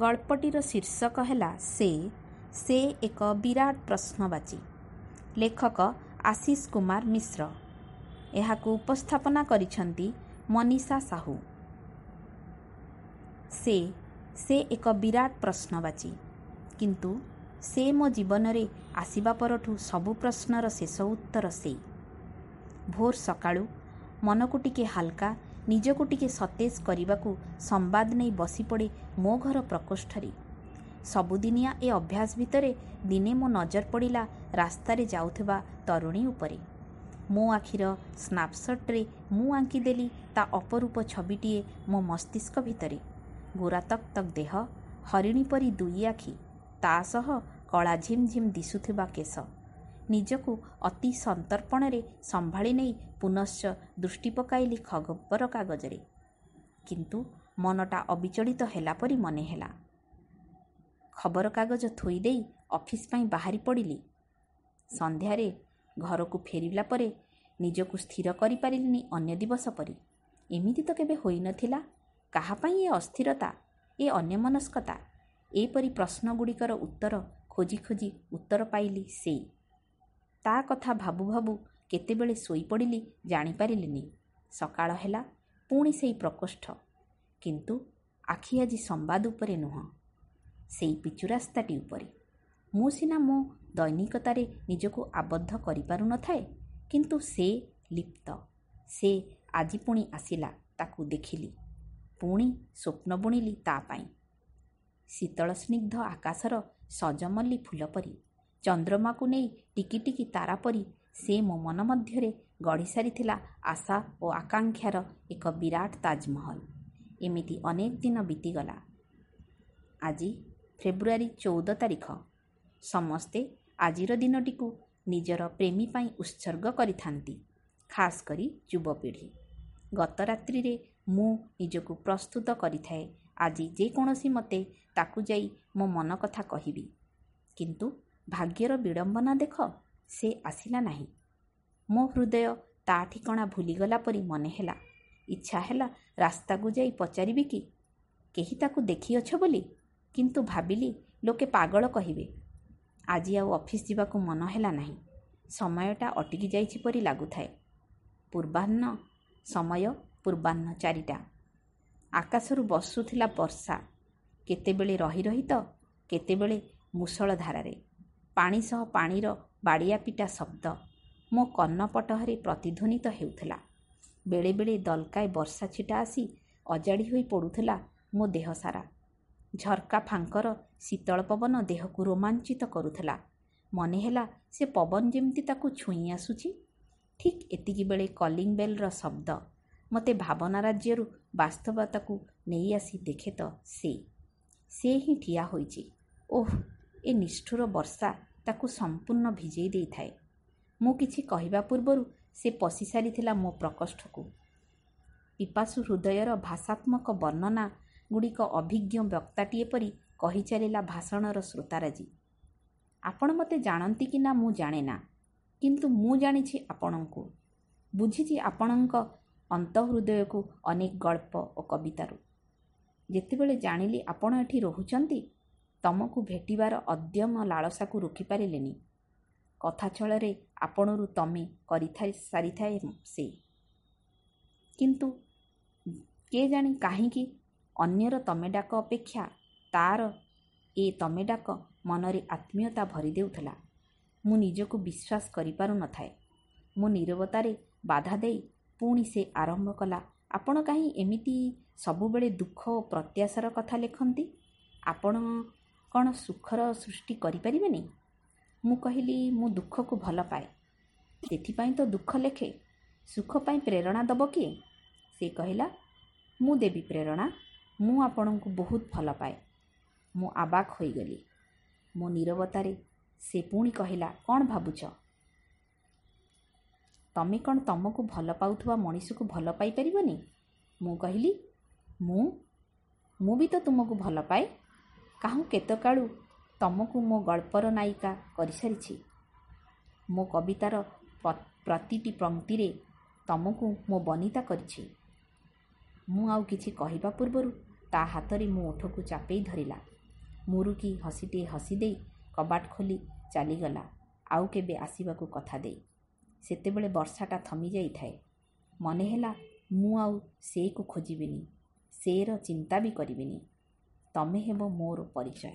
ଗଳ୍ପଟିର ଶୀର୍ଷକ ହେଲା ସେ ସେ ଏକ ବିରାଟ ପ୍ରଶ୍ନବାଚୀ। ଲେଖକ ଆଶିଷ କୁମାର ମିଶ୍ର। ଏହାକୁ ଉପସ୍ଥାପନା କରିଛନ୍ତି ମନୀଷା ସାହୁ। ସେ ସେ ଏକ ବିରାଟ ପ୍ରଶ୍ନବାଚୀ। କିନ୍ତୁ ସେ ମୋ ଜୀବନରେ ଆସିବା ପରଠୁ ସବୁ ପ୍ରଶ୍ନର ଶେଷ ଉତ୍ତର ସେ। ଭୋର ସକାଳୁ ମନକୁ ଟିକେ ହାଲକା ନିଜକୁ ଟିକେ ସତେଜ କରିବାକୁ ସମ୍ବାଦ ନେଇ ବସିପଡ଼େ ମୋ ଘର ପ୍ରକୋଷ୍ଠରେ। ସବୁଦିନିଆ ଏ ଅଭ୍ୟାସ ଭିତରେ ଦିନେ ମୋ ନଜର ପଡ଼ିଲା ରାସ୍ତାରେ ଯାଉଥିବା ତରୁଣୀ ଉପରେ। ମୋ ଆଖିର ସ୍ନାପସଟ୍ରେ ମୁଁ ଆଙ୍କିଦେଲି ତା ଅପରୂପ ଛବିଟିଏ ମୋ ମସ୍ତିଷ୍କ ଭିତରେ। ଗୋରା ତକ୍ ତକ୍ ଦେହ ହରିଣୀ ପରି ଦୁଇ ଆଖି ତା ସହ କଳା ଝିମ୍ ଝିମ୍ ଦିଶୁଥିବା କେଶ। ନିଜକୁ ଅତି ସନ୍ତର୍ପଣରେ ସମ୍ଭାଳି ନେଇ ପୁନଶ୍ଚ ଦୃଷ୍ଟି ପକାଇଲି ଖବରକାଗଜରେ କିନ୍ତୁ ମନଟା ଅବିଚଳିତ ହେଲା ପରି ମନେ ହେଲା। ଖବରକାଗଜ ଥୋଇ ଦେଇ ଅଫିସ ପାଇଁ ବାହାରି ପଡ଼ିଲି। ସନ୍ଧ୍ୟାରେ ଘରକୁ ଫେରିଲା ପରେ ନିଜକୁ ସ୍ଥିର କରିପାରିଲିନି ଅନ୍ୟ ଦିବସ ପରି। ଏମିତି ତ କେବେ ହୋଇନଥିଲା କାହା ପାଇଁ ଏ ଅସ୍ଥିରତା ଏ ଅନ୍ୟମନସ୍କତା? ଏପରି ପ୍ରଶ୍ନଗୁଡ଼ିକର ଉତ୍ତର ଖୋଜି ଖୋଜି ଉତ୍ତର ପାଇଲି ସେଇ। ତା କଥା ଭାବୁ ଭାବୁ କେତେବେଳେ ଶୋଇପଡ଼ିଲି ଜାଣିପାରିଲିନି। ସକାଳ ହେଲା ପୁଣି ସେଇ ପ୍ରକୋଷ୍ଠ। କିନ୍ତୁ ଆଖି ଆଜି ସମ୍ବାଦ ଉପରେ ନୁହଁ ସେଇ ପିଚୁ ରାସ୍ତାଟି ଉପରେ। ମୁଁ ସିନା ମୋ ଦୈନିକତାରେ ନିଜକୁ ଆବଦ୍ଧ କରିପାରୁନଥାଏ କିନ୍ତୁ ସେ ଲିପ୍ତ। ସେ ଆଜି ପୁଣି ଆସିଲା ତାକୁ ଦେଖିଲି ପୁଣି ସ୍ୱପ୍ନ ବୁଣିଲି ତା ପାଇଁ। ଶୀତଳ ସ୍ନିଗ୍ଧ ଆକାଶର ସଜମଲ୍ଲି ଫୁଲ ପରି। ଚନ୍ଦ୍ରମାକୁ ନେଇ ଟିକି ଟିକି ତାରା ପରି ସେ ମୋ ମନ ମଧ୍ୟରେ ଗଢ଼ି ସାରିଥିଲା ଆଶା ଓ ଆକାଂକ୍ଷାର ଏକ ବିରାଟ ତାଜମହଲ। ଏମିତି ଅନେକ ଦିନ ବିତିଗଲା। ଆଜି ଫେବୃଆରୀ ଚଉଦ ତାରିଖ। ସମସ୍ତେ ଆଜିର ଦିନଟିକୁ ନିଜର ପ୍ରେମୀ ପାଇଁ ଉତ୍ସର୍ଗ କରିଥାନ୍ତି ଖାସ୍ କରି ଯୁବପିଢ଼ି। ଗତ ରାତ୍ରିରେ ମୁଁ ନିଜକୁ ପ୍ରସ୍ତୁତ କରିଥାଏ। ଆଜି ଯେକୌଣସି ମତେ ତାକୁ ଯାଇ ମୋ ମନ କଥା କହିବି। କିନ୍ତୁ ଭାଗ୍ୟର ବିଡ଼ମ୍ବନା ଦେଖ ସେ ଆସିଲା ନାହିଁ। ମୋ ହୃଦୟ ତା ଠିକଣା ଭୁଲିଗଲା ପରି ମନେ ହେଲା। ଇଚ୍ଛା ହେଲା ରାସ୍ତାକୁ ଯାଇ ପଚାରିବି କି? କେହି ତାକୁ ଦେଖିଅଛ ବୋଲି? କିନ୍ତୁ ଭାବିଲି ଲୋକେ ପାଗଳ କହିବେ। ଆଜି ଆଉ ଅଫିସ ଯିବାକୁ ମନ ହେଲା ନାହିଁ। ସମୟଟା ଅଟିକି ଯାଇଛି ପରି ଲାଗୁଥାଏ। ପୂର୍ବାହ୍ନ ସମୟ ପୂର୍ବାହ୍ନ ଚାରିଟା। ଆକାଶରୁ ବସୁଥିଲା ବର୍ଷା। କେତେବେଳେ ରହି ରହି ତ କେତେବେଳେ ମୂଷଳ ଧାରାରେ ପାଣି ସହ ପାଣିର ବାଡ଼ିଆ ପିଟା ଶବ୍ଦ ମୋ କର୍ଣ୍ଣପଟହରେ ପ୍ରତିଧ୍ୱନିତ ହେଉଥିଲା। ବେଳେବେଳେ ଦଲକାଏ ବର୍ଷା ଛିଟା ଆସି ଅଜାଡ଼ି ହୋଇ ପଡ଼ୁଥିଲା ମୋ ଦେହ ସାରା। ଝରକା ଫାଙ୍କର ଶୀତଳ ପବନ ଦେହକୁ ରୋମାଞ୍ଚିତ କରୁଥିଲା। ମନେ ହେଲା ସେ ପବନ ଯେମିତି ତାକୁ ଛୁଇଁ ଆସୁଛି। ଠିକ୍ ଏତିକି ବେଳେ କଲିଂ ବେଲ୍ର ଶବ୍ଦ ମୋତେ ଭାବନା ରାଜ୍ୟରୁ ବାସ୍ତବତାକୁ ନେଇ ଆସି ଦେଖେ ତ ସେ। ସେ ହିଁ ଠିଆ ହୋଇଛି। ଓଃ ଏ ନିଷ୍ଠୁର ବର୍ଷା ତାକୁ ସମ୍ପୂର୍ଣ୍ଣ ଭିଜେଇ ଦେଇଥାଏ। ମୁଁ କିଛି କହିବା ପୂର୍ବରୁ ସେ ପଶି ସାରିଥିଲା ମୋ ପ୍ରକୋଷ୍ଠକୁ। ପିପାସୁ ହୃଦୟର ଭାଷାତ୍ମକ ବର୍ଣ୍ଣନା ଗୁଡ଼ିକ ଅଭିଜ୍ଞ ବକ୍ତାଟିଏ ପରି କହି ଚାଲିଲା ଭାଷଣର ଶ୍ରୋତାରାଜି। ଆପଣ ମୋତେ ଜାଣନ୍ତି କି ନା ମୁଁ ଜାଣେ ନା କିନ୍ତୁ ମୁଁ ଜାଣିଛି ଆପଣଙ୍କୁ। ବୁଝିଛି ଆପଣଙ୍କ ଅନ୍ତଃହୃଦୟକୁ ଅନେକ ଗଳ୍ପ ଓ କବିତାରୁ। ଯେତେବେଳେ ଜାଣିଲି ଆପଣ ଏଠି ରହୁଛନ୍ତି ତମକୁ ଭେଟିବାର ଅଦ୍ୟମ ଲାଳସାକୁ ରୋକିପାରିଲେନି। କଥା ଛଳରେ ଆପଣରୁ ତମେ କରିଥାଇ ସାରିଥାଏ ସେ। କିନ୍ତୁ କେ ଜାଣି କାହିଁକି ଅନ୍ୟର ତମେ ଡାକ ଅପେକ୍ଷା ତାର ଏ ତମେ ଡାକ ମନରେ ଆତ୍ମୀୟତା ଭରି ଦେଉଥିଲା। ମୁଁ ନିଜକୁ ବିଶ୍ୱାସ କରିପାରୁନଥାଏ ମୋ ନିରବତାରେ ବାଧା ଦେଇ ପୁଣି ସେ ଆରମ୍ଭ କଲା ଆପଣ କାହିଁ ଏମିତି ସବୁବେଳେ ଦୁଃଖ ଓ ପ୍ରତ୍ୟାଶାର କଥା ଲେଖନ୍ତି? ଆପଣ କ'ଣ ସୁଖର ସୃଷ୍ଟି କରିପାରିବେନି? ମୁଁ କହିଲି ମୁଁ ଦୁଃଖକୁ ଭଲ ପାଏ। ସେଥିପାଇଁ ତ ଦୁଃଖ ଲେଖେ। ସୁଖ ପାଇଁ ପ୍ରେରଣା ଦେବ କିଏ? ସେ କହିଲା ମୁଁ ଦେବି ପ୍ରେରଣା। ମୁଁ ଆପଣଙ୍କୁ ବହୁତ ଭଲ ପାଏ। ମୁଁ ଆବାକ ହୋଇଗଲି। ମୋ ନିରବତାରେ ସେ ପୁଣି କହିଲା କ'ଣ ଭାବୁଛ? ତମେ କ'ଣ ତମକୁ ଭଲ ପାଉଥିବା ମଣିଷକୁ ଭଲ ପାଇପାରିବନି? ମୁଁ କହିଲି ମୁଁ? ମୁଁ ବି ତ ତୁମକୁ ଭଲ ପାଏ। କାହୁଁ କେତେକାଳୁ ତମକୁ ମୋ ଗଳ୍ପର ନାୟିକା କରିସାରିଛି। ମୋ କବିତାର ପ୍ରତିଟି ପଂକ୍ତିରେ ତମକୁ ମୋ ବନିତା କରିଛି। ମୁଁ ଆଉ କିଛି କହିବା ପୂର୍ବରୁ ତା ହାତରେ ମୋ ଓଠକୁ ଚାପେଇ ଧରିଲା। ମୁରୁକି ହସିଟିଏ ହସି ଦେଇ କବାଟ ଖୋଲି ଚାଲିଗଲା ଆଉ କେବେ ଆସିବାକୁ କଥା ଦେଇ। ସେତେବେଳେ ବର୍ଷାଟା ଥମି ଯାଇଥାଏ। ମନେ ହେଲା ମୁଁ ଆଉ ସେକୁ ଖୋଜିବିନି ସେର ଚିନ୍ତା ବି କରିବିନି। ତମେ ହେବ ମୋର ପରିଚୟ।